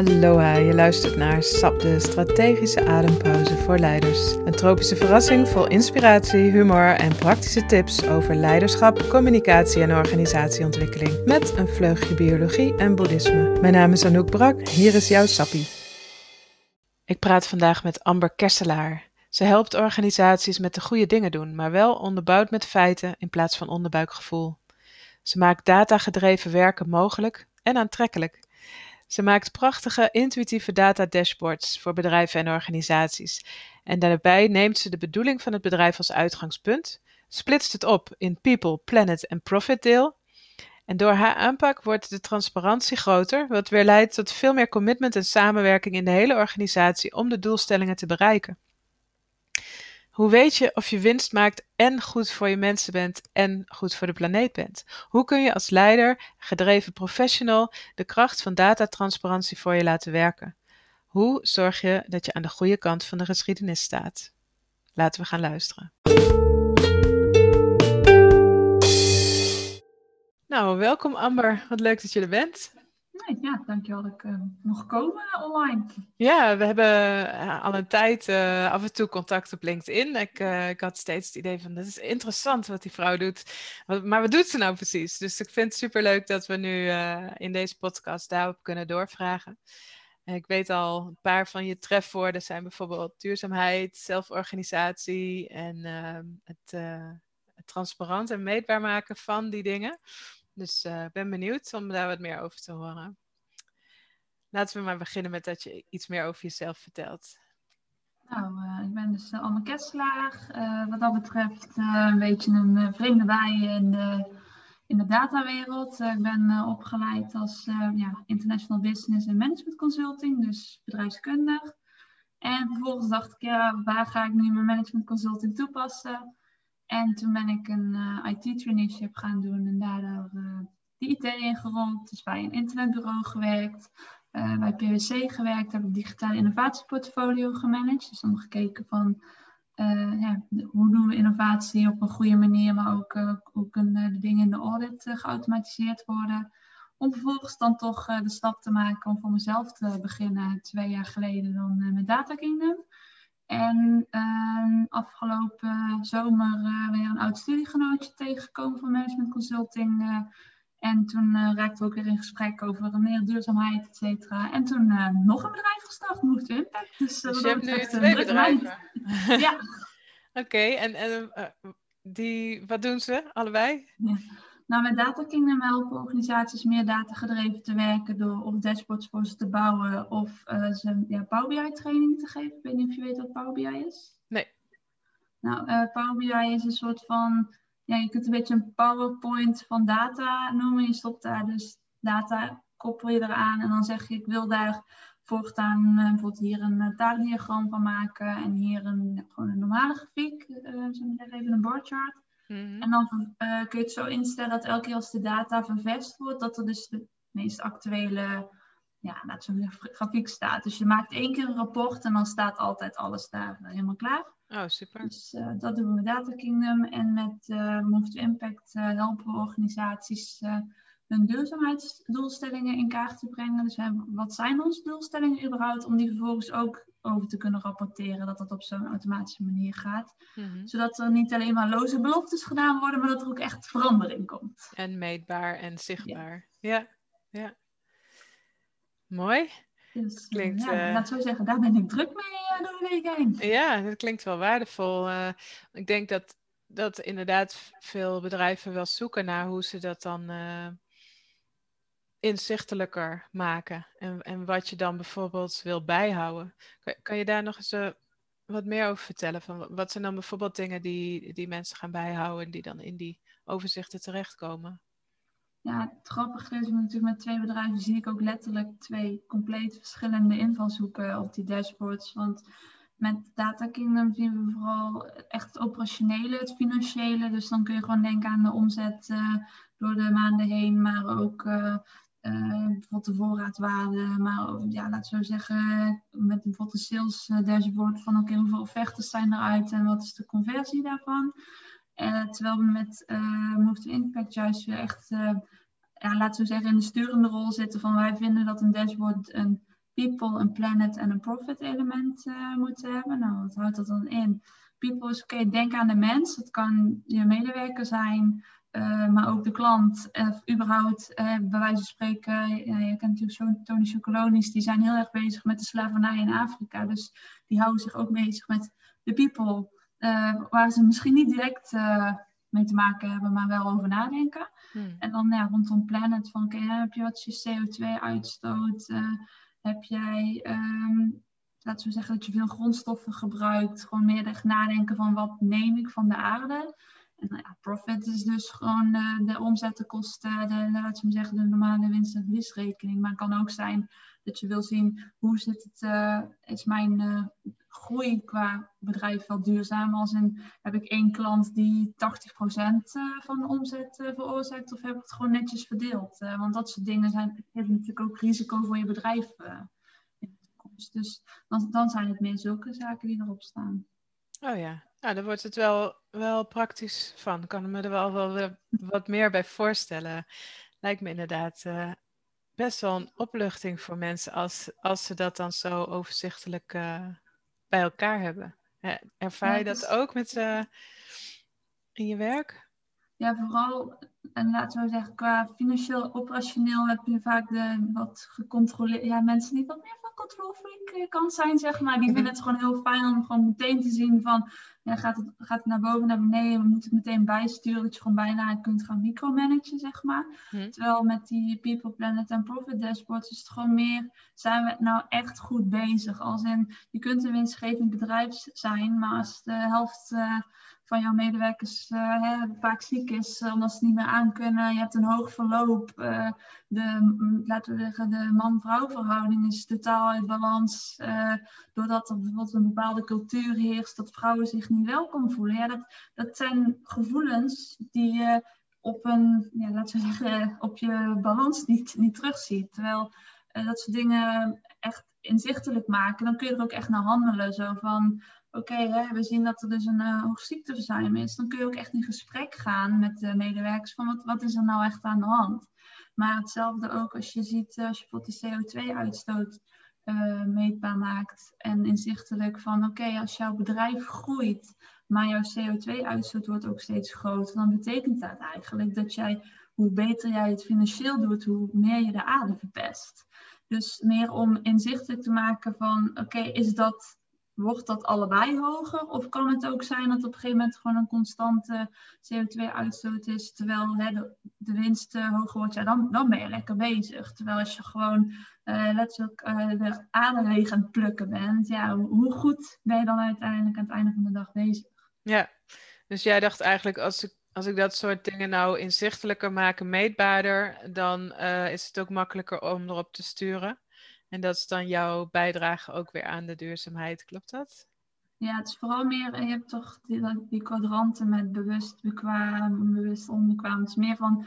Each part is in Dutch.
Aloha, je luistert naar SAP, de strategische adempauze voor leiders. Een tropische verrassing vol inspiratie, humor en praktische tips over leiderschap, communicatie en organisatieontwikkeling. Met een vleugje biologie en boeddhisme. Mijn naam is Anouk Brak, hier is jouw Sappie. Ik praat vandaag met Amber Kerselaar. Ze helpt organisaties met de goede dingen doen, maar wel onderbouwd met feiten in plaats van onderbuikgevoel. Ze maakt datagedreven werken mogelijk en aantrekkelijk. Ze maakt prachtige intuïtieve data dashboards voor bedrijven en organisaties. En daarbij neemt ze de bedoeling van het bedrijf als uitgangspunt, splitst het op in people, planet en profit deel. En door haar aanpak wordt de transparantie groter, wat weer leidt tot veel meer commitment en samenwerking in de hele organisatie om de doelstellingen te bereiken. Hoe weet je of je winst maakt en goed voor je mensen bent en goed voor de planeet bent? Hoe kun je als leider, gedreven professional, de kracht van datatransparantie voor je laten werken? Hoe zorg je dat je aan de goede kant van de geschiedenis staat? Laten we gaan luisteren. Nou, welkom Amber. Wat leuk dat je er bent. Ja, dankjewel dat ik uh, mocht komen online. Ja, we hebben uh, al een tijd uh, af en toe contact op LinkedIn. Ik, ik had steeds het idee van, dat is interessant wat die vrouw doet. Maar wat doet ze nou precies? Dus ik vind het superleuk dat we nu in deze podcast daarop kunnen doorvragen. ik weet al, een paar van je trefwoorden zijn bijvoorbeeld duurzaamheid, zelforganisatie en ehm, het, het transparant en meetbaar maken van die dingen. Dus ik uh, ben benieuwd om daar wat meer over te horen. Laten we maar beginnen met dat je iets meer over jezelf vertelt. Nou, uh, ik ben dus uh, Anne Kesselaar. wat dat betreft een beetje een vreemde bij in de, in de datawereld. ik ben opgeleid als ja, International Business and Management Consulting, dus bedrijfskundig. En vervolgens dacht ik, ja, waar ga ik nu mijn management consulting toepassen? En toen ben ik een uh, IT-traineeship gaan doen en daardoor uh, de IT ingerold. Dus bij een internetbureau gewerkt, uh, bij PwC gewerkt, heb ik digitale innovatieportfolio gemanaged. Dus dan gekeken van ja, hoe doen we innovatie op een goede manier, maar ook hoe kunnen de dingen in de audit geautomatiseerd worden. Om vervolgens dan toch de stap te maken om voor mezelf te beginnen, twee jaar geleden dan met Data Kingdom. En uh, afgelopen zomer uh, weer een oud studiegenootje tegengekomen van management consulting. Uh, en toen uh, raakten we ook weer in gesprek over meer duurzaamheid, et cetera. En toen nog een bedrijf gestart, Move to Impact. Dus, dus je hebt nu twee bedrijven? ja. Oké, okay, en, en die, wat doen ze allebei? Ja. Nou, met Data Kingdom helpen organisaties meer datagedreven te werken door of dashboards voor ze te bouwen of uh, ze ja, Power BI training te geven. Ik weet niet of je weet wat Power BI is. Nee. Nou, uh, Power BI is een soort van, ja, je kunt een beetje een PowerPoint van data noemen. Je stopt daar dus data, koppel je eraan en dan zeg je ik wil daar voortaan uh, bijvoorbeeld hier een taakdiagram van maken en hier een, gewoon een normale grafiek, uh, even een bar chart. Mhm. En dan uh, kun je het zo instellen dat elke keer als de data vervest wordt, dat er dus de meest actuele ja, laat zo'n grafiek staat. Dus je maakt één keer een rapport en dan staat altijd alles daar helemaal klaar. Oh, super. Dus uh, dat doen we met Data Kingdom. En met uh, Move to Impact uh, helpen we organisaties hun duurzaamheidsdoelstellingen in kaart te brengen. Dus wat zijn onze doelstellingen überhaupt? Om die vervolgens ook over te kunnen rapporteren dat dat op zo'n automatische manier gaat. Mhm. Zodat er niet alleen maar loze beloftes gedaan worden, maar dat er ook echt verandering komt. En meetbaar en zichtbaar. Ja, ja. Mooi. Dus, klinkt, ja, uh, laat zo zeggen, daar ben ik druk mee uh, door de week heen. Ja, dat klinkt wel waardevol. Uh, ik denk dat, dat inderdaad veel bedrijven wel zoeken naar hoe ze dat dan inzichtelijker maken. En, en wat je dan bijvoorbeeld wil bijhouden. Kan, kan je daar nog eens uh, wat meer over vertellen? Van wat zijn dan bijvoorbeeld dingen die, die mensen gaan bijhouden en die dan in die overzichten terechtkomen? Ja, het grappige is natuurlijk met twee bedrijven zie ik ook letterlijk twee compleet verschillende invalshoeken op die dashboards. Want met Data Kingdom zien we vooral echt het operationele, het financiële. Dus dan kun je gewoon denken aan de omzet uh, door de maanden heen, maar ook uh, uh, bijvoorbeeld de voorraadwaarde, maar ja, laten we zeggen, met bijvoorbeeld de sales eh, dashboard van oké, hoeveel offertes zijn eruit en wat is de conversie daarvan. Uh, terwijl we met uh, Impact juist weer echt, ja, laten we zeggen, in de sturende rol zitten van wij vinden dat een dashboard een people, een planet en een profit element moeten hebben. Nou, wat houdt dat dan in? People is oké, denk aan de mens. Het kan je medewerker zijn, uh, maar ook de klant. Of überhaupt, uh, bij wijze van spreken, je kent natuurlijk Tony Chocolonis, die zijn heel erg bezig met de slavernij in Afrika. Dus die houden zich ook bezig met de people. waar ze misschien niet direct mee te maken hebben, maar wel over nadenken. Hmm. En dan ja, rondom planet, van oké, heb je wat je CO2-uitstoot? Uh, heb jij, um, laten we zeggen dat je veel grondstoffen gebruikt? Gewoon meer echt nadenken van wat neem ik van de aarde? En nou ja, profit is dus gewoon de, de omzettenkosten, de, de, laten we zeggen, de normale winst- en verliesrekening. Maar het kan ook zijn dat je wil zien hoe zit het, uh, is mijn uh, groei qua bedrijf wel duurzaam? Als in, heb ik één klant die 80% uh, van de omzet veroorzaakt of heb ik het gewoon netjes verdeeld? want dat soort dingen zijn, hebben natuurlijk ook risico voor je bedrijf in de toekomst. Dus dan, dan zijn het meer zulke zaken die erop staan. Oh ja, nou, dan wordt het wel, wel praktisch van. Ik kan me er wel, wel wat meer bij voorstellen. Lijkt me inderdaad uh, best wel een opluchting voor mensen als, als ze dat dan zo overzichtelijk uh, bij elkaar hebben. ervaar je dat ook met, uh, in je werk? Ja, vooral, en laten we zeggen, qua financieel, operationeel heb je vaak de wat gecontroleerd, ja, mensen die wat meer van controlfreak kan zijn, zeg maar. Die vinden het gewoon heel fijn om gewoon meteen te zien van, ja, gaat, het, gaat het naar boven, naar beneden, we moeten het meteen bijsturen, dat je gewoon bijna kunt gaan micromanagen, zeg maar. Mhm. Terwijl met die People, Planet en Profit dashboards is het gewoon meer, zijn we nou echt goed bezig? Als in, je kunt een winstgevend bedrijf zijn, maar als de helft... Uh, van jouw medewerkers uh, hè, vaak ziek is, uh, omdat ze niet meer aan kunnen. Je hebt een hoog verloop. Uh, de, laten we zeggen, de man-vrouw verhouding is totaal uit balans. doordat er bijvoorbeeld een bepaalde cultuur heerst, dat vrouwen zich niet welkom voelen. Ja, dat, dat zijn gevoelens die je op een, ja, laten we zeggen, op je balans niet, niet terugziet. Terwijl dat soort dingen inzichtelijk maken, dan kun je er ook echt naar handelen. Zo van, oké, we zien dat er dus een uh, hoog is, dan kun je ook echt in gesprek gaan met de medewerkers van wat, wat is er nou echt aan de hand. Maar hetzelfde ook als je ziet, eh, als je bijvoorbeeld die CO2-uitstoot uh, eh, meetbaar maakt en inzichtelijk van oké, als jouw bedrijf groeit, maar jouw CO2-uitstoot wordt ook steeds groter, dan betekent dat eigenlijk dat jij, hoe beter jij het financieel doet, hoe meer je de aarde verpest. Dus meer om inzichtelijk te maken van oké, is dat wordt dat allebei hoger? Of kan het ook zijn dat op een gegeven moment gewoon een constante CO2-uitstoot is, terwijl hè, de, de, winst uh, hoger wordt? Ja, dan, dan ben je lekker bezig. Terwijl als je gewoon uh, letterlijk uh, de leeg aan het plukken bent, ja, hoe goed ben je dan uiteindelijk aan het einde van de dag bezig? Ja, dus jij dacht eigenlijk als ik als ik dat soort dingen nou inzichtelijker maak, meetbaarder, dan is het ook makkelijker om erop te sturen. En dat is dan jouw bijdrage ook weer aan de duurzaamheid, klopt dat? Ja, het is vooral meer, je hebt toch die, die kwadranten met bewust bekwaam, bewust onbekwaam. Het is meer van,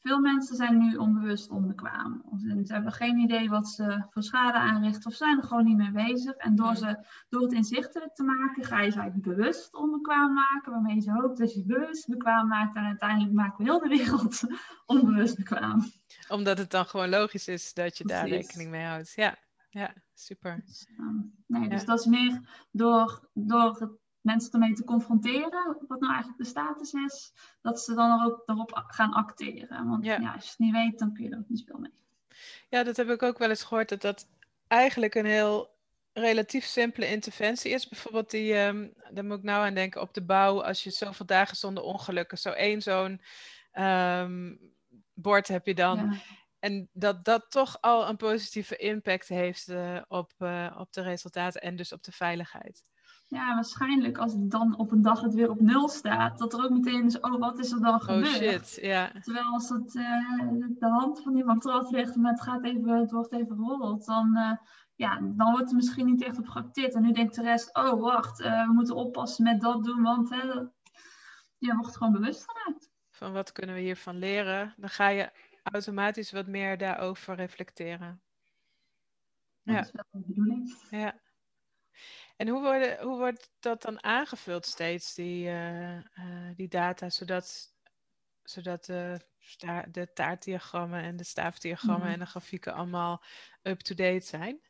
veel mensen zijn nu onbewust onbekwaam. Ze hebben geen idee wat ze voor schade aanrichten of zijn er gewoon niet mee bezig. En door, ze, door het inzichtelijk te maken, ga je ze eigenlijk bewust onbekwaam maken. Waarmee je hoopt dat je bewust bekwaam maakt. En uiteindelijk maken we heel de wereld onbewust bekwaam. Omdat het dan gewoon logisch is dat je daar rekening mee houdt. Ja, ja super. Dus, um, nee, dus dat is meer door, door het mensen ermee te confronteren, wat nou eigenlijk de status is, dat ze dan ook daarop gaan acteren. Want ja. als je het niet weet, dan kun je er ook niet veel mee. Ja, dat heb ik ook wel eens gehoord, dat dat eigenlijk een heel relatief simpele interventie is. Bijvoorbeeld die, um, daar moet ik nou aan denken, op de bouw, als je zoveel dagen zonder ongelukken, zo één zo'n um, bord heb je dan. En dat dat toch al een positieve impact heeft uh, op, uh, op de resultaten en dus op de veiligheid. Ja, waarschijnlijk als het dan op een dag het weer op nul staat, dat er ook meteen is, oh, wat is er dan gebeurd? Oh shit, ja. Terwijl als het uh, de hand van iemand eraf ligt en het, gaat even, het wordt even rollend, dan, uh, ja, dan wordt er misschien niet echt op geacteerd. En nu denkt de rest, oh wacht, uh, we moeten oppassen met dat doen, want hè, je wordt gewoon bewust gemaakt. Van wat kunnen we hiervan leren? Dan ga je automatisch wat meer daarover reflecteren. Ja. Dat is wel de bedoeling. Ja. En hoe, worden, hoe wordt dat dan aangevuld steeds, die, uh, uh, die data, zodat, zodat de, de taartdiagrammen en de staafdiagrammen en de grafieken allemaal up-to-date zijn?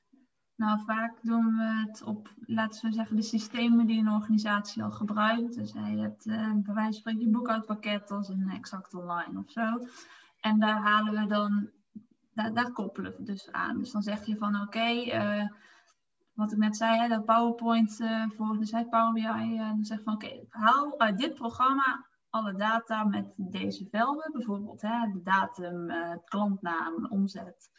Nou, vaak doen we het op, laten we zeggen, de systemen die een organisatie al gebruikt. Dus je hebt uh, bij wijze van spreken je boekhoudpakket als een exact online of zo. En daar halen we dan, daar, daar koppelen we dus aan. Dus dan zeg je van oké, eh, wat ik net zei, hè, dat PowerPoint uh, voor de site Power BI. Uh, dan zeg van oké, haal uit dit programma alle data met deze velden. Bijvoorbeeld hè, de datum, klantnaam, omzet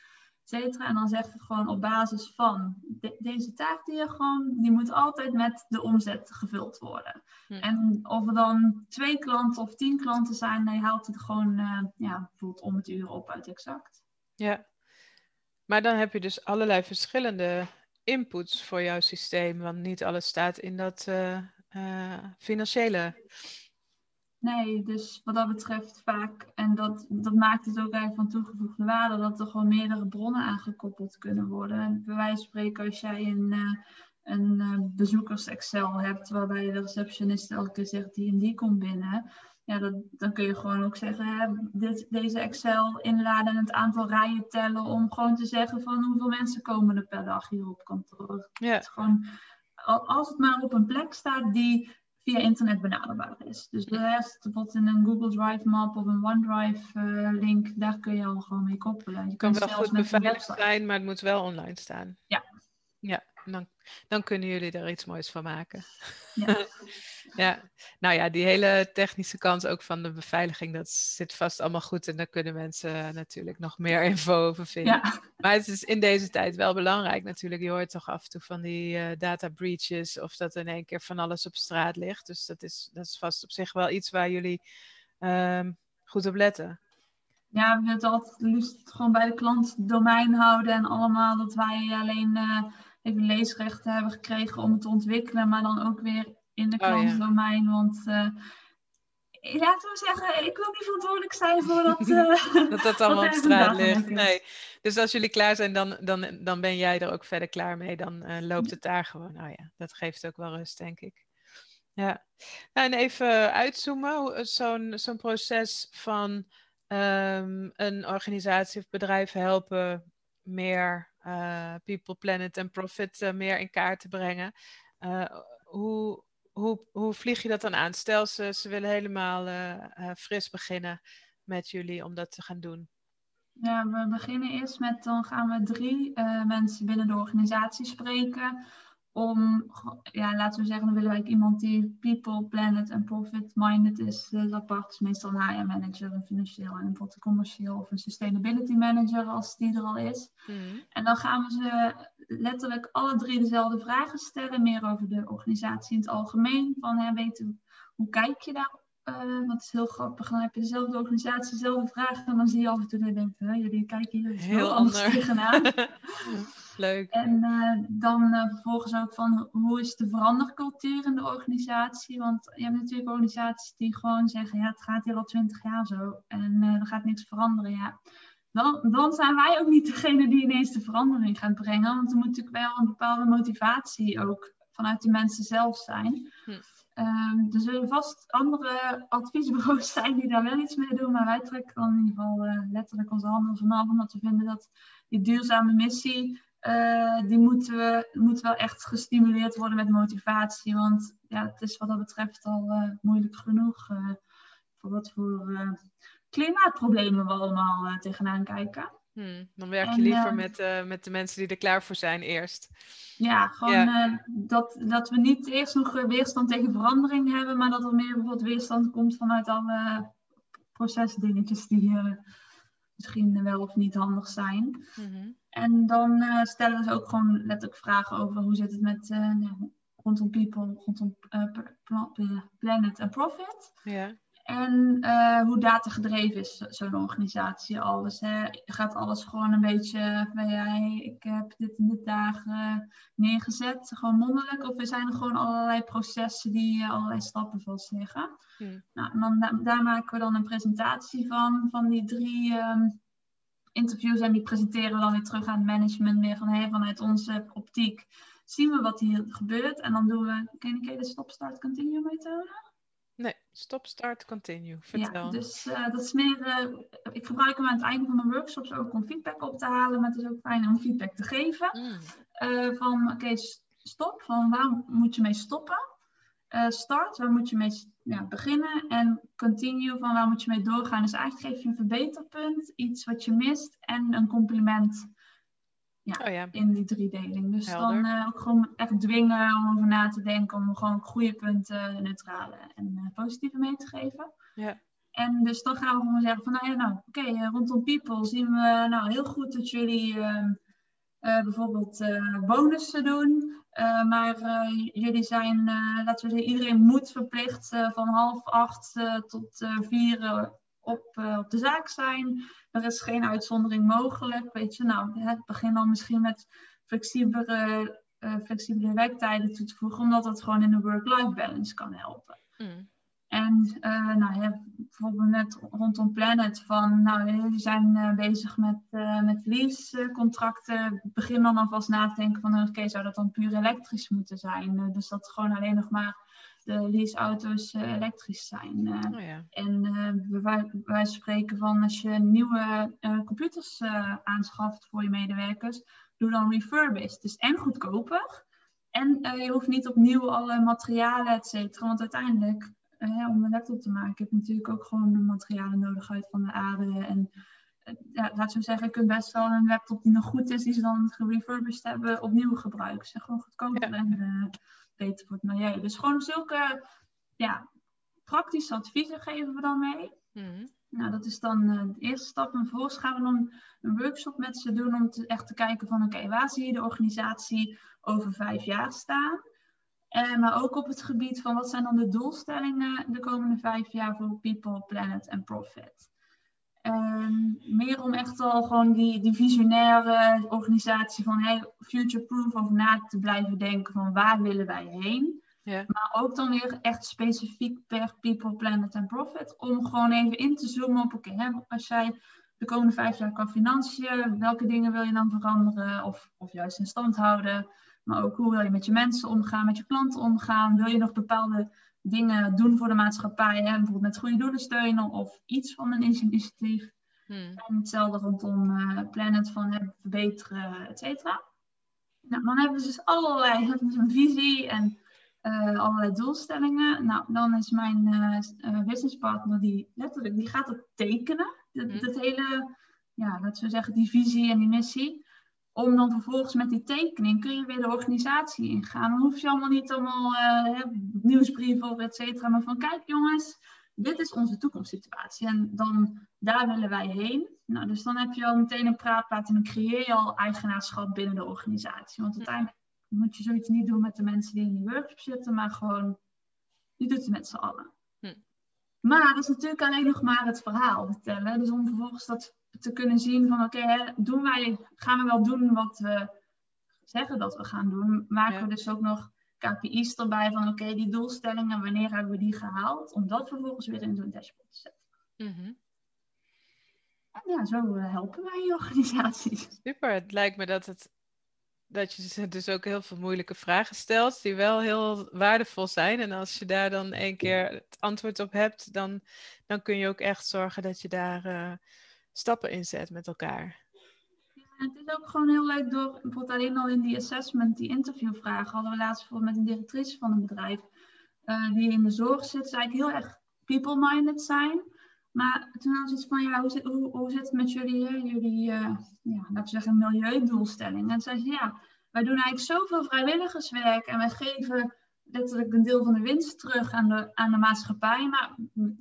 en dan zeg je gewoon op basis van deze taakdiagram, die moet altijd met de omzet gevuld worden. Hm. En of er dan twee klanten of tien klanten zijn, dan haalt het gewoon ja, bijvoorbeeld om het uur op uit exact. Ja, maar dan heb je dus allerlei verschillende inputs voor jouw systeem, want niet alles staat in dat uh, uh, financiële Nee, dus wat dat betreft vaak, en dat, dat maakt het ook eigenlijk van toegevoegde waarde, dat er gewoon meerdere bronnen aangekoppeld kunnen worden. En bij wijze van spreken, als jij een, uh, een bezoekers-Excel hebt, waarbij de receptionist elke keer zegt die en die komt binnen, ja, dat, dan kun je gewoon ook zeggen, hè, dit, deze Excel inladen en het aantal rijen tellen, om gewoon te zeggen van hoeveel mensen komen er per dag hier op kantoor. Ja. Het gewoon, als het maar op een plek staat die via internet benaderbaar is. Dus de rest, bijvoorbeeld in een Google Drive map of een OneDrive uh, link, daar kun je al gewoon mee koppelen. Je kan wel goed beveiligd zijn, maar het moet wel online staan. Ja. Ja, dan, dan kunnen jullie er iets moois van maken. Ja. ja, nou ja, die hele technische kant ook van de beveiliging, dat zit vast allemaal goed. En daar kunnen mensen natuurlijk nog meer info over vinden. Ja. Maar het is in deze tijd wel belangrijk natuurlijk. Je hoort toch af en toe van die uh, data breaches of dat in één keer van alles op straat ligt. Dus dat is, dat is vast op zich wel iets waar jullie um, goed op letten. Ja, we willen het altijd liefst gewoon bij de klant domein houden en allemaal dat wij alleen uh, even leesrechten hebben gekregen om het te ontwikkelen, maar dan ook weer in de klantdomein. Oh, Want uh, laten we zeggen, ik wil niet verantwoordelijk zijn voor dat. Uh, dat dat allemaal op straat ligt. Nee. Dus als jullie klaar zijn, dan, dan, dan ben jij er ook verder klaar mee. Dan uh, loopt het daar gewoon. Nou ja, dat geeft ook wel rust, denk ik. Ja. Nou, en even uitzoomen. Zo'n zo'n proces van um, een organisatie of bedrijf helpen meer people, planet en profit uh, meer in kaart te brengen. Uh, hoe, hoe, hoe vlieg je dat dan aan? Stel ze, ze willen helemaal fris beginnen met jullie om dat te gaan doen. Ja, we beginnen eerst met, dan gaan we drie mensen binnen de organisatie spreken om, ja, laten we zeggen, dan willen wij iemand die people, planet en profit-minded is. Dat apart is meestal een HR-manager, een financieel en een commercieel of een sustainability manager als die er al is. Hmm. En dan gaan we ze letterlijk alle drie dezelfde vragen stellen, meer over de organisatie in het algemeen. Van, hè, weten, hoe kijk je daar uh, dat is heel grappig. Dan heb je dezelfde organisatie, dezelfde vragen. En dan zie je af en toe dat je denkt, jullie kijken hier heel, heel anders tegenaan. Leuk. En uh, dan uh, vervolgens ook van hoe is de verandercultuur in de organisatie? Want je hebt natuurlijk organisaties die gewoon zeggen, ja, het gaat hier al twintig jaar zo. En er gaat niks veranderen. Ja. Dan, dan zijn wij ook niet degene die ineens de verandering gaat brengen. Want er moet natuurlijk wel een bepaalde motivatie ook vanuit de mensen zelf zijn. Hm. Um, er zullen vast andere adviesbureaus zijn die daar wel iets mee doen, maar wij trekken dan in ieder geval uh, letterlijk onze handen vanaf, omdat we vinden dat die duurzame missie, uh, die moeten we, moet wel echt gestimuleerd worden met motivatie, want ja, het is wat dat betreft al uh, moeilijk genoeg voor wat voor klimaatproblemen we allemaal tegenaan kijken. Hmm, dan werk je liever met, uh, met de mensen die er klaar voor zijn eerst. Ja, gewoon Uh, dat, dat we niet eerst nog weerstand tegen verandering hebben, maar dat er meer bijvoorbeeld weerstand komt vanuit alle procesdingetjes die misschien wel of niet handig zijn. Mm En dan stellen ze ook gewoon letterlijk vragen over hoe zit het met rondom people, rondom planet en profit. Ja. En uh, hoe datagedreven is zo'n organisatie alles? Hè? Gaat alles gewoon een beetje van ja, ik heb dit in dit dagen neergezet, gewoon mondeling? Of zijn er gewoon allerlei processen die uh, allerlei stappen vastleggen? Hmm. Nou, en dan, daar maken we dan een presentatie van, van die drie um, interviews. En die presenteren we dan weer terug aan het management, meer van hey, vanuit onze optiek zien we wat hier gebeurt. En dan doen we, ken je de stop-start-continue methode? Nee, stop, start, continue. Vertel. Ja, dus uh, dat is meer, uh, ik gebruik hem aan het einde van mijn workshops ook om feedback op te halen, maar het is ook fijn om feedback te geven. Mm. Uh, van oké, stop, van waar moet je mee stoppen? Start, waar moet je mee ja, beginnen? En continue, van waar moet je mee doorgaan? Dus eigenlijk geef je een verbeterpunt, iets wat je mist en een compliment ja, oh ja. in die driedeling. Dus dan uh, ook gewoon echt dwingen om over na te denken, om gewoon goede punten, neutrale en uh, positieve mee te geven. Ja. En dus dan gaan we gewoon zeggen van, nou ja, nou, oké, okay, rondom people zien we nou heel goed dat jullie uh, bijvoorbeeld bonussen doen. maar jullie zijn, laten we zeggen, iedereen moet verplicht van half acht tot vier op, op de zaak zijn. Er is geen uitzondering mogelijk. Weet je, nou, het begin dan misschien met flexibele, flexibele werktijden toe te voegen, omdat dat gewoon in de work-life balance kan helpen. Mm. En uh, nou, ja, bijvoorbeeld net rondom Planet van, nou, jullie zijn uh, bezig met, uh, met leasecontracten. Begin dan alvast na te denken van, oké, zou dat dan puur elektrisch moeten zijn? dus dat gewoon alleen nog maar de leaseauto's elektrisch zijn. Oh, ja. En wij, wij spreken van, als je nieuwe computers aanschaft voor je medewerkers, doe dan refurbished. Dus en goedkoper. En je hoeft niet opnieuw alle materialen, et cetera. Want uiteindelijk uh, om een laptop te maken, heb je natuurlijk ook gewoon de materialen nodig uit van de aarde. En uh, ja, laat zo zeggen, je kunt best wel een laptop die nog goed is, die ze dan gerefurbished hebben, opnieuw gebruiken. Zeg gewoon goedkoper en uh, beter voor het milieu. Dus gewoon zulke ja, praktische adviezen geven we dan mee. Mm Nou, dat is dan de eerste stap. En vervolgens gaan we dan een workshop met ze doen om te, echt te kijken van oké, waar zie je de organisatie over vijf jaar staan? Uh, maar ook op het gebied van wat zijn dan de doelstellingen de komende vijf jaar voor People, Planet en Profit. Um, meer om echt al gewoon die, die visionaire organisatie van hey, future-proof over na te blijven denken van waar willen wij heen. Ja. Maar ook dan weer echt specifiek per People, Planet en Profit. Om gewoon even in te zoomen op, oké, als jij de komende vijf jaar kan financiën, welke dingen wil je dan veranderen of, of juist in stand houden? Maar ook hoe wil je met je mensen omgaan, met je klanten omgaan? Wil je nog bepaalde dingen doen voor de maatschappij? Hè? Bijvoorbeeld met goede doelen steunen of iets van een initiatief. Hmm. En hetzelfde rondom uh, Planet van verbeteren, et cetera. Nou, dan hebben we dus allerlei, hebben een visie en uh, allerlei doelstellingen. Nou, dan is mijn uh, businesspartner die letterlijk, die gaat het tekenen. Dat, hmm. hele, ja, laten we zeggen, die visie en die missie om dan vervolgens met die tekening kun je weer de organisatie ingaan. Dan hoef je allemaal niet allemaal uh, nieuwsbrieven of et cetera. Maar van kijk jongens, dit is onze toekomstsituatie. En dan daar willen wij heen. Nou, dus dan heb je al meteen een praatplaat en dan creëer je al eigenaarschap binnen de organisatie. Want uiteindelijk moet je zoiets niet doen met de mensen die in die workshop zitten, maar gewoon, je doet het met z'n allen. Hm. Maar dat is natuurlijk alleen nog maar het verhaal vertellen. Dus om vervolgens dat te kunnen zien van oké, doen wij, gaan we wel doen wat we zeggen dat we gaan doen. Maken we dus ook nog KPI's erbij van oké, die doelstellingen, wanneer hebben we die gehaald? Om dat vervolgens weer in zo'n dashboard te zetten. Mhm. En ja, zo eh, helpen wij je organisaties. Super, het lijkt me dat het dat je dus ook heel veel moeilijke vragen stelt, die wel heel waardevol zijn. En als je daar dan één keer het antwoord op hebt, dan, dan kun je ook echt zorgen dat je daar uh, stappen inzet met elkaar. Het is ook gewoon heel leuk door, bijvoorbeeld alleen al in die assessment, die interviewvragen, hadden we laatst voor met een directrice van een bedrijf uh, die in de zorg zit, zei ik heel erg people-minded zijn. Maar toen hadden ze iets van, ja, hoe zit, het met jullie, jullie uh, ja, laten we zeggen, milieudoelstellingen? En zei ze, ja, wij doen eigenlijk zoveel vrijwilligerswerk en wij geven letterlijk een deel van de winst terug aan de, aan de maatschappij. Maar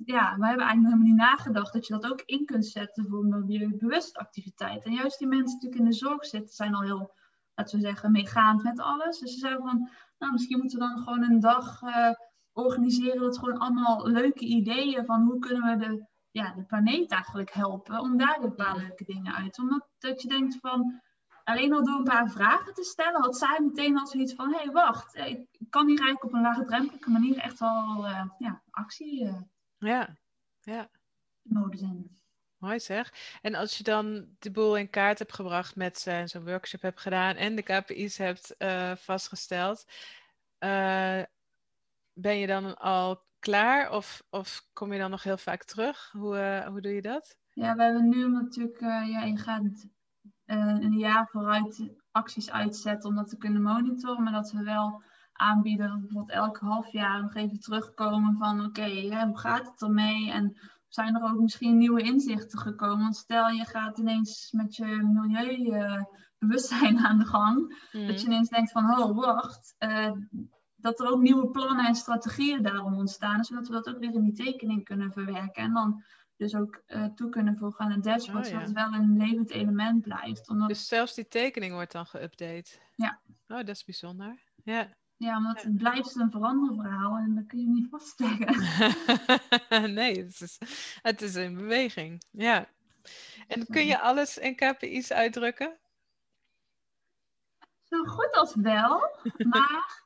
ja, we hebben eigenlijk helemaal niet nagedacht dat je dat ook in kunt zetten voor milieubewuste activiteit. En juist die mensen die natuurlijk in de zorg zitten, zijn al heel, laten we zeggen, meegaand met alles. Dus ze zeiden van, nou, misschien moeten we dan gewoon een dag uh, organiseren dat gewoon allemaal leuke ideeën van hoe kunnen we de, ja, de planeet eigenlijk helpen, om daar een paar leuke dingen uit. Omdat dat je denkt van, alleen al door een paar vragen te stellen, had zij meteen al zoiets van: hé, hey, wacht, ik kan hier eigenlijk op een laagdrempelige manier echt wel uh, ja, actie uh, ja, ja. mode zijn. Mooi zeg. En als je dan de boel in kaart hebt gebracht met zo'n workshop hebt gedaan en de KPI's hebt vastgesteld, ben je dan al klaar of, of kom je dan nog heel vaak terug? Hoe, hoe doe je dat? Ja, we hebben nu natuurlijk, ja, je gaat een jaar vooruit acties uitzetten om dat te kunnen monitoren, maar dat we wel aanbieden dat we bijvoorbeeld elk half jaar nog even terugkomen van oké, hoe gaat het ermee en zijn er ook misschien nieuwe inzichten gekomen? Want stel je gaat ineens met je milieubewustzijn aan de gang, dat je mhm. ineens denkt van oh wacht, uh, dat er ook nieuwe plannen en strategieën daarom ontstaan, zodat we dat ook weer in die tekening kunnen verwerken en dan dus ook uh, toe kunnen voegen aan het dashboard, oh, zodat het wel een levend element blijft. Omdat... Dus zelfs die tekening wordt dan geüpdate? Ja. Oh, dat is bijzonder. Ja. Ja, omdat het blijft een veranderverhaal en dat kun je niet vastleggen. nee, het is, het is in beweging. Ja. En kun je alles in KPI's uitdrukken? Zo goed als wel, maar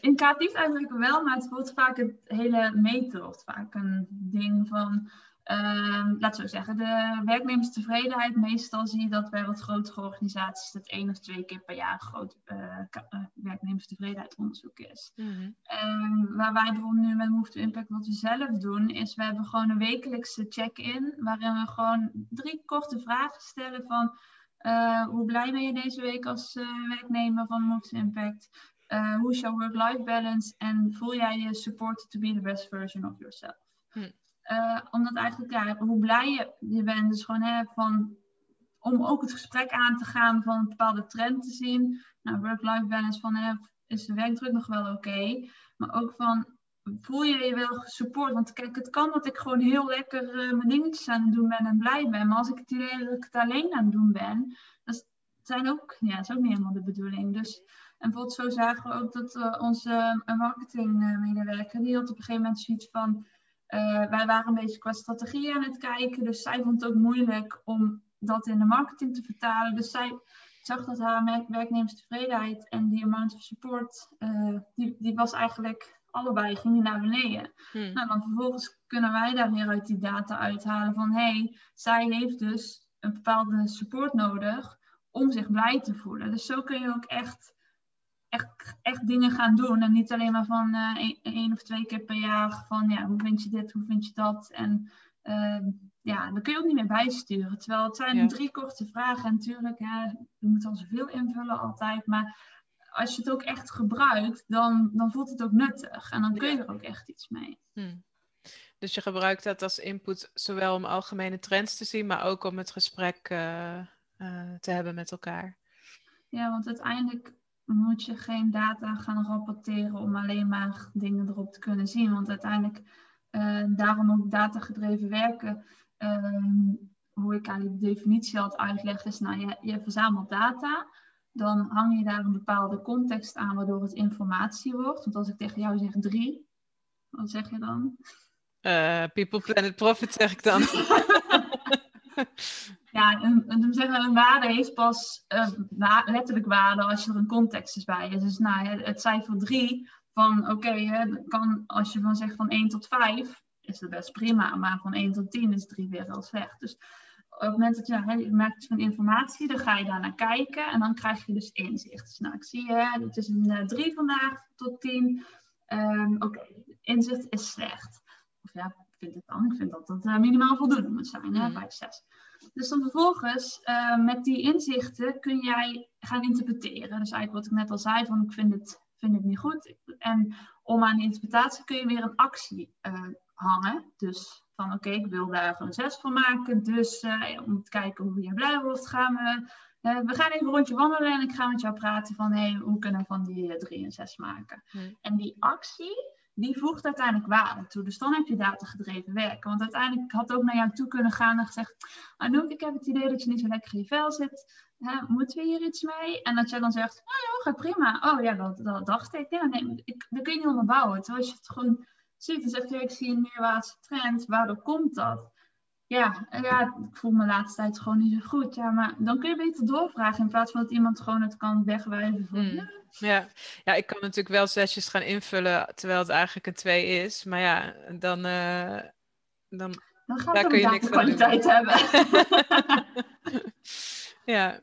in KPI's uitdrukken wel, maar het wordt vaak het hele meten wordt vaak een ding van Uh, laat zo zeggen, de werknemerstevredenheid. Meestal zie je dat bij wat grotere organisaties dat één of twee keer per jaar een groot uh, werknemerstevredenheidsonderzoek is. Mm waar wij bijvoorbeeld nu met Move to Impact wat we zelf doen, is we hebben gewoon een wekelijkse check-in waarin we gewoon drie korte vragen stellen van uh, hoe blij ben je deze week als werknemer van Move to Impact? hoe is jouw work-life balance? En voel jij je supported to be the best version of yourself? Hm. Uh, omdat eigenlijk, ja, hoe blij je, je bent, dus gewoon hè, van, om ook het gesprek aan te gaan van een bepaalde trend te zien. Nou, work-life balance van, hè, is de werkdruk nog wel oké? Maar ook van, voel je je wel gesupport? Want kijk, het kan dat ik gewoon heel lekker uh, mijn dingetjes aan het doen ben en blij ben. Maar als ik het idee dat ik het alleen aan het doen ben, dat zijn ook, ja, is ook niet helemaal de bedoeling. Dus, en bijvoorbeeld zo zagen we ook dat uh, onze marketingmedewerker, die had op een gegeven moment zoiets van uh, wij waren een beetje qua strategie aan het kijken. Dus zij vond het ook moeilijk om dat in de marketing te vertalen. Dus zij zag dat haar werknemerstevredenheid en die amount of support, uh, die, die was eigenlijk allebei ging naar beneden. Hmm. Nou, dan vervolgens kunnen wij daar weer uit die data uithalen van hé, hey, zij heeft dus een bepaalde support nodig om zich blij te voelen. Dus zo kun je ook echt echt, echt dingen gaan doen. En niet alleen maar van één, of twee keer per jaar van ja, hoe vind je dit, hoe vind je dat? En uh, ja, dan kun je ook niet meer bijsturen. Terwijl het zijn drie korte vragen. En natuurlijk, hè, je moet al zoveel invullen altijd. Maar als je het ook echt gebruikt, dan, dan voelt het ook nuttig. En dan kun je er ook echt iets mee. Hmm. Dus je gebruikt dat als input zowel om algemene trends te zien, maar ook om het gesprek uh, te hebben met elkaar. Ja, want uiteindelijk moet je geen data gaan rapporteren om alleen maar dingen erop te kunnen zien. Want uiteindelijk, uh, daarom ook datagedreven werken, uh, hoe ik eigenlijk de definitie had uitlegd, is nou, je, je verzamelt data, dan hang je daar een bepaalde context aan waardoor het informatie wordt. Want als ik tegen jou zeg drie, wat zeg je dan? Uh, people, Planet, Profit zeg ik dan. Ja, een, een, zeggen, een waarde heeft pas uh, letterlijk waarde als er een context is bij. Dus nou, het cijfer 3 van oké, kan als je van zegt van 1 tot 5 is het best prima, maar van 1 tot 10 is 3 weer heel slecht. Dus op het moment dat je, je maakt van informatie, dan ga je daar naar kijken en dan krijg je dus inzicht. Dus nou, ik zie je, het is een 3 uh, vandaag tot 10. Um, ehm, oké, inzicht is slecht. Of ja, ik vind het dan. Ik vind dat het uh, minimaal voldoende moet zijn, hè, 5, 6. Dus dan vervolgens, uh, met die inzichten, kun jij gaan interpreteren. Dus eigenlijk wat ik net al zei, van ik vind het, vind het niet goed. En om aan die interpretatie kun je weer een actie uh, hangen. Dus van oké, ik wil daar een 6 van maken. Dus uh, om te kijken hoe je blij wordt, gaan we... we gaan even een rondje wandelen en ik ga met jou praten van hey, hoe kunnen we van die 3 en 6 maken. Hmm. En die actie, die voegt uiteindelijk waarde toe. Dus dan heb je datagedreven werken. Want uiteindelijk had ook naar jou toe kunnen gaan en gezegd: Anouk, ik heb het idee dat je niet zo lekker in je vel zit. moeten we hier iets mee? En dat jij dan zegt: Nou ja, gaat prima. Oh ja, dat, dat dacht ik. Ja, nee, ik, kun je niet onderbouwen. Terwijl je het gewoon ziet, dus even, ik zie een neerwaartse trend. Waardoor komt dat? Ja, ja, ik voel me de laatste tijd gewoon niet zo goed. Ja, maar dan kun je beter doorvragen in plaats van dat iemand gewoon het kan wegwijven van... Hmm. Ja. ja, ik kan natuurlijk wel zesjes gaan invullen terwijl het eigenlijk een twee is. Maar ja, dan, uh, dan, dan gaat daar kun je niks kwaliteit hebben. ja.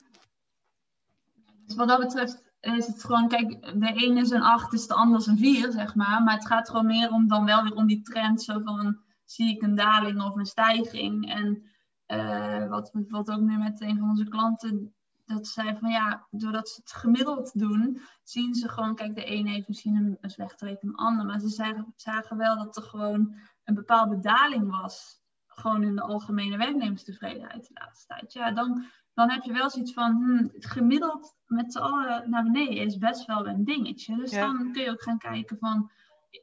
Dus wat dat betreft is het gewoon, kijk, de ene is een acht, is de ander is een vier, zeg maar. Maar het gaat gewoon meer om dan wel weer om die trend zo van zie ik een daling of een stijging. En uh, wat bijvoorbeeld ook nu met een van onze klanten dat zij van ja, doordat ze het gemiddeld doen, zien ze gewoon, kijk, de een heeft misschien een, een slechte week dan de ander, maar ze zagen, zagen wel dat er gewoon een bepaalde daling was, gewoon in de algemene werknemerstevredenheid de laatste tijd. Ja, dan, dan heb je wel zoiets van, hmm, het gemiddeld met z'n allen naar beneden is best wel een dingetje. Dus dan kun je ook gaan kijken van,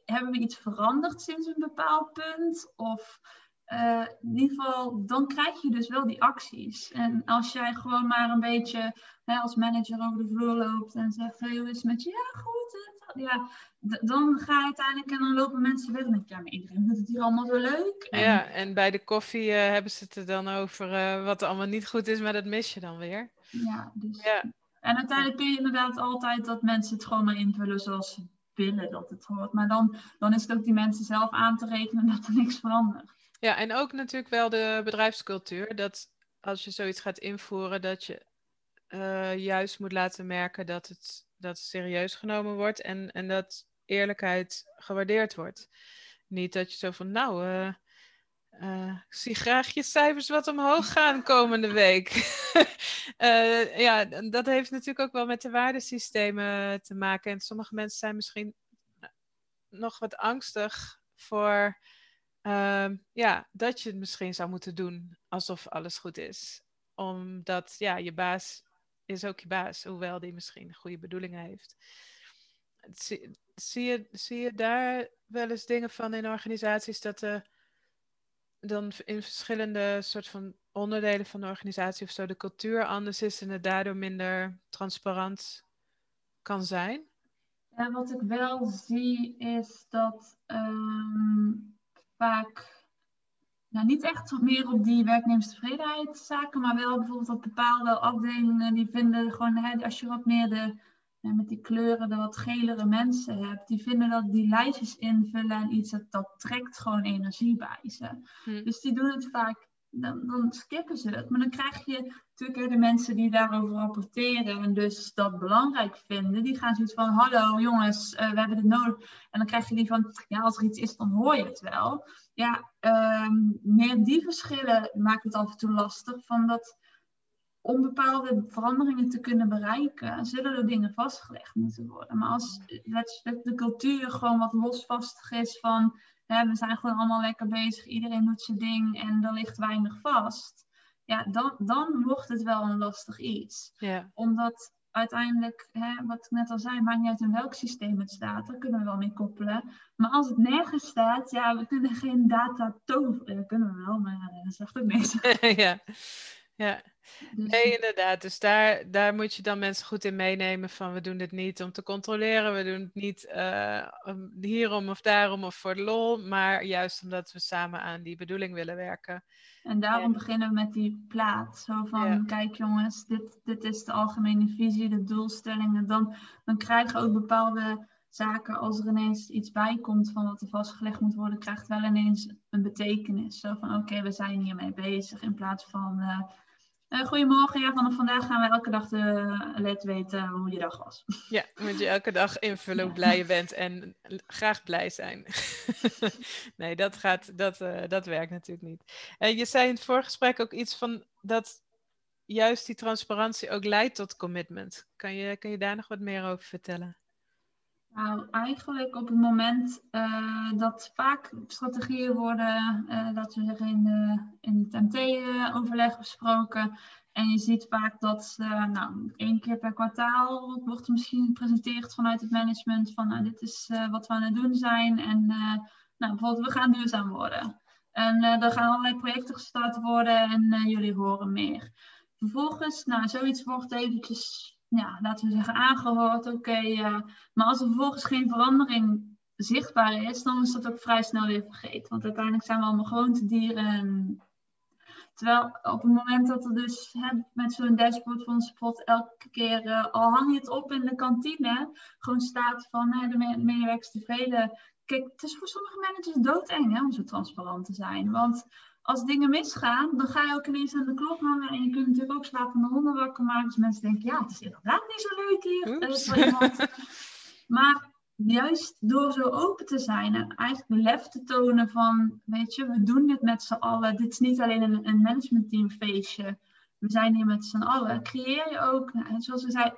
hebben we iets veranderd sinds een bepaald punt? Of uh, in ieder geval, dan krijg je dus wel die acties. En als jij gewoon maar een beetje hè, als manager over de vloer loopt en zegt: Hey, hoe is het met je? Ja, goed. Ja, dan ga je uiteindelijk en dan lopen mensen weg. En dan denk Ja, maar iedereen vindt het hier allemaal zo leuk. En... Ja, en bij de koffie uh, hebben ze het er dan over uh, wat er allemaal niet goed is, maar dat mis je dan weer. Ja, dus. Ja. En uiteindelijk kun je inderdaad altijd dat mensen het gewoon maar invullen zoals ze willen dat het hoort. Maar dan, dan is het ook die mensen zelf aan te rekenen dat er niks verandert. Ja, en ook natuurlijk wel de bedrijfscultuur. Dat als je zoiets gaat invoeren, dat je uh, juist moet laten merken dat het, dat serieus genomen wordt en, en dat eerlijkheid gewaardeerd wordt. Niet dat je zo van, nou, uh, uh, ik zie graag je cijfers wat omhoog gaan komende week. ja, dat heeft natuurlijk ook wel met de waardesystemen te maken. En sommige mensen zijn misschien nog wat angstig voor Ehm, ja, dat je het misschien zou moeten doen alsof alles goed is. Omdat ja, je baas is ook je baas, hoewel die misschien goede bedoelingen heeft. Zie, zie, je, zie je daar wel eens dingen van in organisaties dat er dan in verschillende soort van onderdelen van de organisatie of zo de cultuur anders is en het daardoor minder transparant kan zijn? Ja, wat ik wel zie is dat ehm, vaak nou, niet echt meer op die werknemerstevredenheidszaken, maar wel bijvoorbeeld op bepaalde afdelingen die vinden gewoon, hè, als je wat meer de, met die kleuren, de wat gelere mensen hebt, die vinden dat die lijstjes invullen en iets, dat, dat trekt gewoon energie bij ze. Hm. Dus die doen het vaak dan, dan skippen ze het. Maar dan krijg je natuurlijk de mensen die daarover rapporteren en dus dat belangrijk vinden, die gaan zoiets van, hallo jongens, uh, we hebben dit nodig. En dan krijg je die van, ja, als er iets is, dan hoor je het wel. Ja, um, meer die verschillen maakt het af en toe lastig, van dat om bepaalde veranderingen te kunnen bereiken, zullen er dingen vastgelegd moeten worden. Maar als de cultuur gewoon wat losvastig is van we zijn gewoon allemaal lekker bezig, iedereen doet zijn ding en er ligt weinig vast. Ja, dan, dan wordt het wel een lastig iets. Ja. Omdat uiteindelijk, hè, wat ik net al zei, maakt niet uit in welk systeem het staat. Daar kunnen we wel mee koppelen. Maar als het nergens staat, ja, we kunnen geen data toveren. kunnen we wel, maar dat zegt ook niks. ja. Ja. Nee, inderdaad. Dus daar, daar moet je dan mensen goed in meenemen van we doen dit niet om te controleren, we doen het niet uh, hierom of daarom of voor de lol, maar juist omdat we samen aan die bedoeling willen werken. En daarom beginnen we met die plaat. Zo van, kijk jongens, dit, dit is de algemene visie, de doelstellingen. Dan, dan krijgen ook bepaalde zaken, als er ineens iets bij komt van wat er vastgelegd moet worden, krijgt wel ineens een betekenis. Zo van, oké, we zijn hiermee bezig, in plaats van... Uh, uh, goedemorgen, ja, vanaf vandaag gaan we elke dag de let weten hoe je dag was. Ja, moet je elke dag invullen hoe blij je bent en graag blij zijn. nee, dat, gaat, dat, uh, dat werkt natuurlijk niet. En je zei in het voorgesprek ook iets van dat juist die transparantie ook leidt tot commitment. Kan je, kan je daar nog wat meer over vertellen? Nou, eigenlijk op het moment uh, dat vaak strategieën worden, uh, laten we zeggen, in, de, in het MT-overleg besproken. En je ziet vaak dat nou, één keer per kwartaal wordt misschien gepresenteerd vanuit het management van nou, dit is wat we aan het doen zijn. En nou, bijvoorbeeld, we gaan duurzaam worden. En er gaan allerlei projecten gestart worden en jullie horen meer. Vervolgens, nou, zoiets wordt eventjes ja, laten we zeggen, aangehoord. Oké, okay, maar als er vervolgens geen verandering zichtbaar is, dan is dat ook vrij snel weer vergeten. Want uiteindelijk zijn we allemaal gewoontedieren. En... Terwijl op het moment dat er dus hè, met zo'n dashboard van spot elke keer, uh, al hang je het op in de kantine, gewoon staat van hè, de medewerkers tevreden. Kijk, het is voor sommige managers doodeng om zo transparant te zijn. Want als dingen misgaan, dan ga je ook ineens aan de klok hangen. En je kunt natuurlijk ook slapende honden wakker maken. Dus mensen denken, ja, het is inderdaad niet zo leuk hier. maar juist door zo open te zijn en eigenlijk lef te tonen van, weet je, we doen dit met z'n allen. Dit is niet alleen een, een managementteam feestje. we zijn hier met z'n allen, creëer je ook, nou, zoals we zei,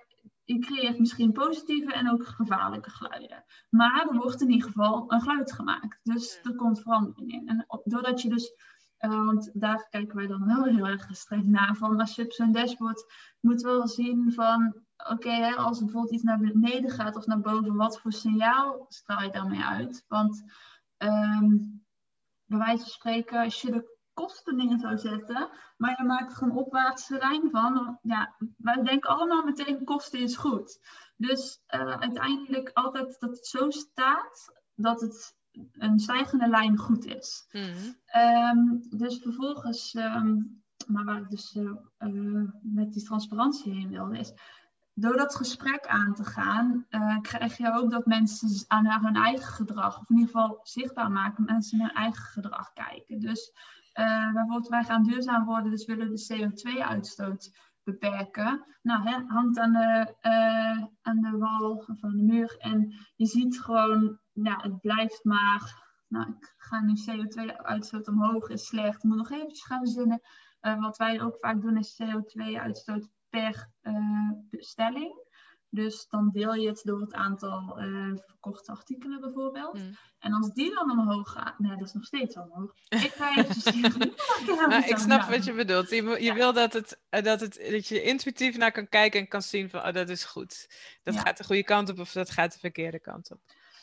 je creëert misschien positieve en ook gevaarlijke geluiden. Maar er wordt in ieder geval een geluid gemaakt. Dus er komt verandering in. En doordat je dus, uh, want daar kijken wij dan wel heel erg streng naar, van als je op zo'n dashboard moet wel zien van, oké, als er bijvoorbeeld iets naar beneden gaat of naar boven, wat voor signaal straal je daarmee uit? Want um, bij wijze van spreken, als je de kosten dingen zou zetten, maar je maakt er een opwaartse lijn van. Ja, wij denken allemaal meteen kosten is goed. Dus uh, uiteindelijk altijd dat het zo staat dat het een stijgende lijn goed is. Mm. Um, dus vervolgens, um, maar waar ik dus uh, met die transparantie heen wilde, is door dat gesprek aan te gaan, uh, krijg je ook dat mensen aan hun eigen gedrag, of in ieder geval zichtbaar maken, mensen naar hun eigen gedrag kijken. Dus bijvoorbeeld, wij gaan duurzaam worden, dus willen de CO2-uitstoot beperken. Nou, hè, hangt aan de, aan de wal of aan de muur en je ziet gewoon, ja, het blijft maar. Nou, ik ga nu CO2-uitstoot omhoog, is slecht. Ik moet nog eventjes gaan verzinnen. Uh, wat wij ook vaak doen is CO2-uitstoot per bestelling. Dus dan deel je het door het aantal uh, verkochte artikelen bijvoorbeeld. Mm. En als die dan omhoog gaat, nee, dat is nog steeds omhoog. Ik ga even maar Ik snap wat je bedoelt. Je, je wil dat, het, eh, dat, het, dat je intuïtief naar kan kijken en kan zien van, oh, dat is goed. Dat gaat de goede kant op of dat gaat de verkeerde kant op.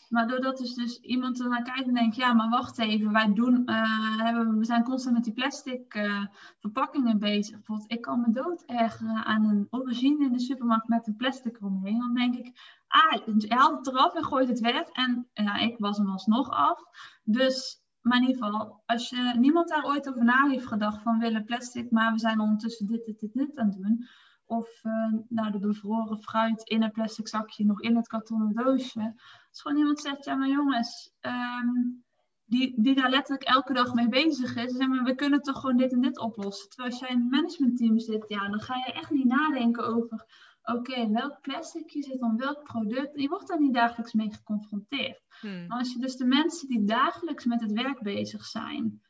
Maar doordat dus, dus iemand er naar kijkt en denkt, ja, maar wacht even, wij doen, uh, hebben, we zijn constant met die plastic uh, verpakkingen bezig. Bijvoorbeeld, ik kan me dood ergeren aan een aubergine in de supermarkt met een plastic eromheen. Dan denk ik, ah, je haalt het eraf en gooit het weg. En ja, ik was hem alsnog af. Dus, maar in ieder geval, als je niemand daar ooit over na heeft gedacht van willen plastic, maar we zijn ondertussen dit, dit, dit, dit aan het doen. Of uh, nou, de bevroren fruit in een plastic zakje nog in het kartonnen doosje. Als gewoon iemand zegt, ja maar jongens, um, die, die daar letterlijk elke dag mee bezig is. Zeg maar, we kunnen toch gewoon dit en dit oplossen. Terwijl als jij in een managementteam zit, ja, dan ga je echt niet nadenken over... Oké, welk plastic je zit om welk product. Je wordt daar niet dagelijks mee geconfronteerd. Hmm. Maar als je dus de mensen die dagelijks met het werk bezig zijn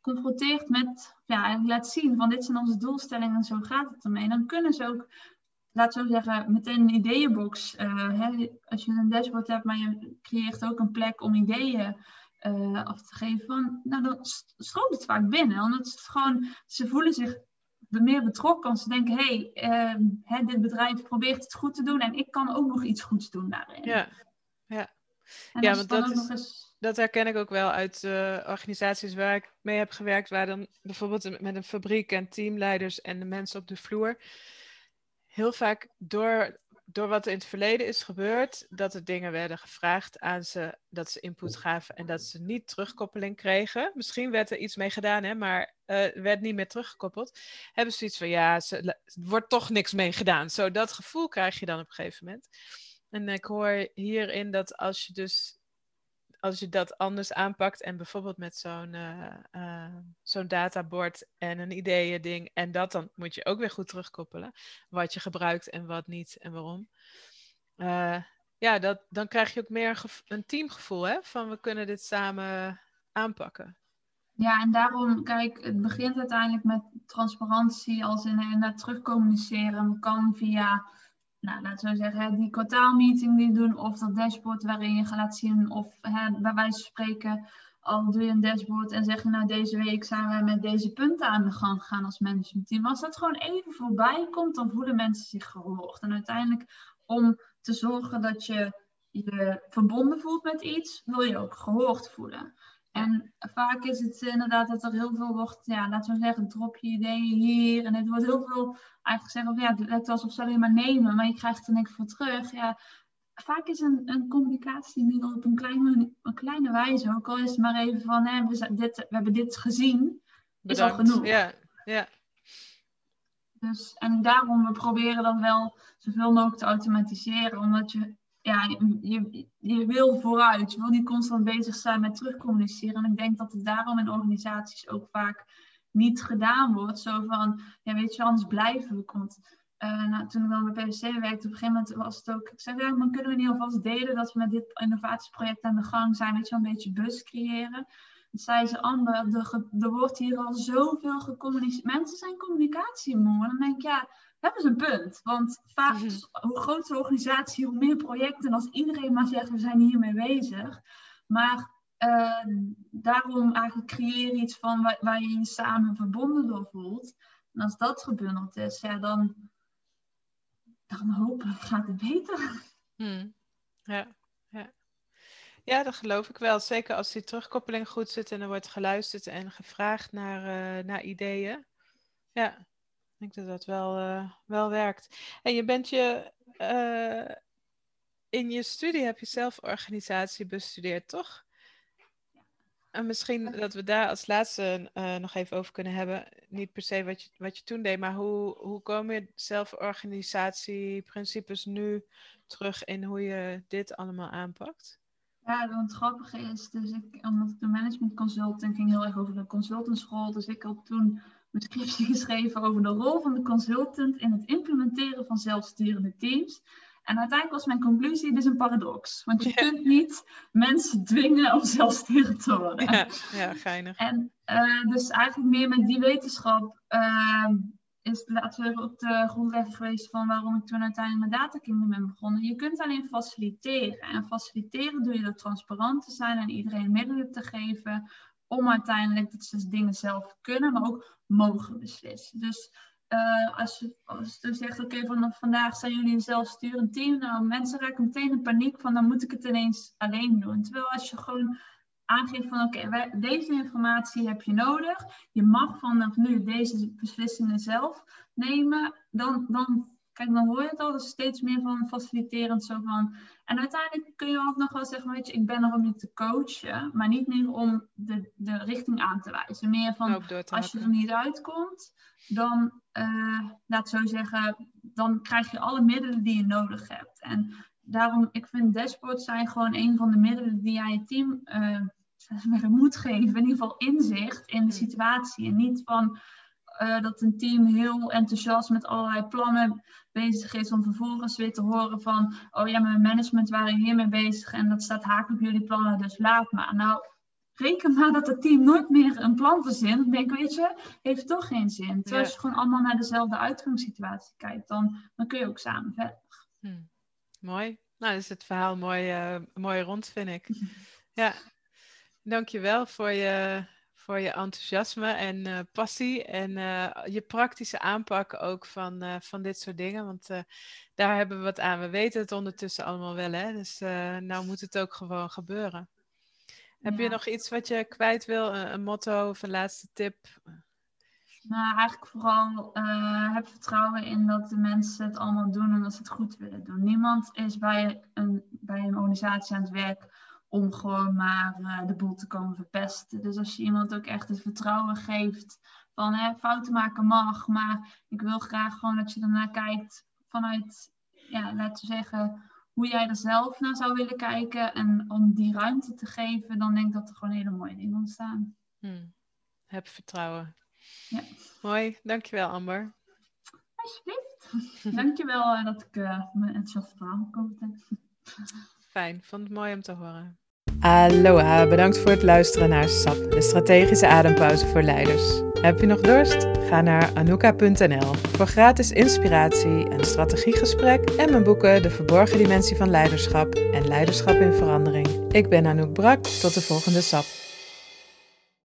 confronteert met, ja, en laat zien van dit zijn onze doelstellingen en zo gaat het ermee, dan kunnen ze ook, laat zo zeggen, meteen een ideeënbox. Uh, hè, als je een dashboard hebt, maar je creëert ook een plek om ideeën uh, af te geven, van, nou dan stroomt het vaak binnen. Omdat het gewoon, ze voelen zich meer betrokken. Als ze denken, hé, hey, uh, dit bedrijf probeert het goed te doen en ik kan ook nog iets goeds doen daarin. Ja, ja. ja, want dat is dat herken ik ook wel uit uh, organisaties waar ik mee heb gewerkt, waar dan bijvoorbeeld met een fabriek en teamleiders en de mensen op de vloer heel vaak door, door wat er in het verleden is gebeurd, dat er dingen werden gevraagd aan ze, dat ze input gaven en dat ze niet terugkoppeling kregen. Misschien werd er iets mee gedaan, hè, maar uh, werd niet meer teruggekoppeld. Hebben ze iets van ja, ze, er wordt toch niks mee gedaan. Zo dat gevoel krijg je dan op een gegeven moment. En ik hoor hierin dat als je dus als je dat anders aanpakt en bijvoorbeeld met zo'n uh, uh, zo'n databord en een ideeën ding en dat dan moet je ook weer goed terugkoppelen wat je gebruikt en wat niet en waarom. Uh, ja, dat, dan krijg je ook meer een teamgevoel hè, van we kunnen dit samen aanpakken. Ja, en daarom, kijk, het begint uiteindelijk met transparantie, als in naar terugcommuniceren kan via nou, laten we zeggen, die kwartaalmeeting die doen, of dat dashboard waarin je gaat zien, of hè, bij wijze spreken, al doe je een dashboard en zeg je, nou deze week zijn we met deze punten aan de gang gegaan als managementteam. Als dat gewoon even voorbij komt, dan voelen mensen zich gehoord. En uiteindelijk, om te zorgen dat je je verbonden voelt met iets, wil je ook gehoord voelen. En vaak is het inderdaad dat er heel veel wordt, ja, laten we zeggen, drop je ideeën hier. En het wordt heel veel eigenlijk zeggen, ja, het lijkt alsof ze alleen maar nemen, maar je krijgt er niks voor terug. Ja, vaak is een, een communicatiemiddel op een kleine, een kleine wijze, ook al is het maar even van, hè, we, dit, we hebben dit gezien, is al genoeg. Ja, ja. Dus, en daarom, we proberen dat wel zoveel mogelijk te automatiseren, omdat je ja, je, je wil vooruit. Je wil niet constant bezig zijn met terugcommuniceren. En ik denk dat het daarom in organisaties ook vaak niet gedaan wordt. Zo van, ja, weet je, anders blijven we. Want uh, nou, toen ik dan bij PwC werkte, op een gegeven moment was het ook... Ik zei, ja, maar kunnen we niet alvast delen dat we met dit innovatieproject aan de gang zijn? Weet je, een beetje bus creëren. zei ze, Amber, er, er wordt hier al zoveel gecommuniceerd. Mensen zijn communicatiemoe. En dan denk ik, ja, hebben ze een punt. Want vaak, mhm. hoe groter de organisatie, hoe meer projecten. als iedereen maar zegt, we zijn hiermee bezig. Maar uh, daarom eigenlijk creëer iets van waar, waar, je je samen verbonden door voelt. En als dat gebundeld is, ja, dan, dan hopelijk gaat het beter. Hmm. Ja, ja. ja, dat geloof ik wel. Zeker als die terugkoppeling goed zit en er wordt geluisterd en gevraagd naar, uh, naar ideeën. Ja, ik denk dat dat wel, uh, wel werkt. En je bent je. Uh, in je studie heb je zelforganisatie bestudeerd, toch? En misschien dat we daar als laatste uh, nog even over kunnen hebben. Niet per se wat je, wat je toen deed, maar hoe, hoe komen je zelforganisatieprincipes nu terug in hoe je dit allemaal aanpakt? Ja, want het grappige is, dus ik, omdat ik de management consultant ging heel erg over de consultantschool. Dus ik had toen mijn scriptie geschreven over de rol van de consultant in het implementeren van zelfsturende teams. En uiteindelijk was mijn conclusie, dit is een paradox. Want je kunt niet mensen dwingen om zelfsturend te worden. Ja, ja geinig. En uh, dus eigenlijk meer met die wetenschap uh, is laten we ook de grondlegger geweest van waarom ik toen uiteindelijk met Data Kingdom ben begonnen. Je kunt alleen faciliteren. En faciliteren doe je door transparant te zijn en iedereen middelen te geven om uiteindelijk dat ze dingen zelf kunnen, maar ook mogen beslissen. Dus uh, als, je, als zegt, oké, vanaf vandaag zijn jullie een zelfsturend team, nou, mensen raken meteen in paniek van, dan moet ik het ineens alleen doen. Terwijl als je gewoon aangeeft van, oké, deze informatie heb je nodig, je mag vanaf nu deze beslissingen zelf nemen, dan, dan, kijk, dan hoor je het al dus steeds meer van faciliterend, zo van, en uiteindelijk kun je ook nog wel zeggen, weet je, ik ben er om je te coachen, maar niet meer om de, de richting aan te wijzen. Meer van, als je er niet uitkomt, dan, uh, laat zo zeggen, dan krijg je alle middelen die je nodig hebt. En daarom, ik vind dashboards zijn gewoon een van de middelen die aan je team uh, moet geven. In ieder geval inzicht in de hmm. situatie. En niet van uh, dat een team heel enthousiast met allerlei plannen bezig is om vervolgens weer te horen van, oh ja, mijn management waren hiermee bezig en dat staat haak op jullie plannen, dus laat maar. Nou, reken maar dat het team nooit meer een plan verzint. Ik denk, weet je, heeft toch geen zin. Terwijl als je gewoon allemaal naar dezelfde uitgangssituatie kijkt, dan, dan kun je ook samen verder. Hm. Mooi. Nou, is het verhaal mooi, uh, mooi rond, vind ik. ja. Dankjewel voor je, voor je enthousiasme en uh, passie en uh, je praktische aanpak ook van, uh, van dit soort dingen. Want daar hebben we wat aan. We weten het ondertussen allemaal wel, hè? Dus nou moet het ook gewoon gebeuren. Heb je nog iets wat je kwijt wil? Een, motto of een laatste tip? Nou, eigenlijk vooral heb vertrouwen in dat de mensen het allemaal doen en dat ze het goed willen doen. Niemand is bij een, bij een organisatie aan het werk om gewoon maar uh, de boel te komen verpesten. Dus als je iemand ook echt het vertrouwen geeft van hè, fouten maken mag, maar ik wil graag gewoon dat je ernaar kijkt vanuit, ja, laten we zeggen, hoe jij er zelf naar zou willen kijken. En om die ruimte te geven, dan denk ik dat er gewoon hele mooie dingen ontstaan. Hmm. Heb vertrouwen. Ja. Mooi, dankjewel Amber. Alsjeblieft. dankjewel uh, dat ik uh, mijn enthousiaste verhaal kon vertellen. Fijn, vond het mooi om te horen. Aloha, bedankt voor het luisteren naar SAP, de strategische adempauze voor leiders. Heb je nog dorst? Ga naar anouka.nl voor gratis inspiratie, een strategiegesprek en mijn boeken De Verborgen Dimensie van Leiderschap en Leiderschap in Verandering. Ik ben Anouk Brak, tot de volgende SAP.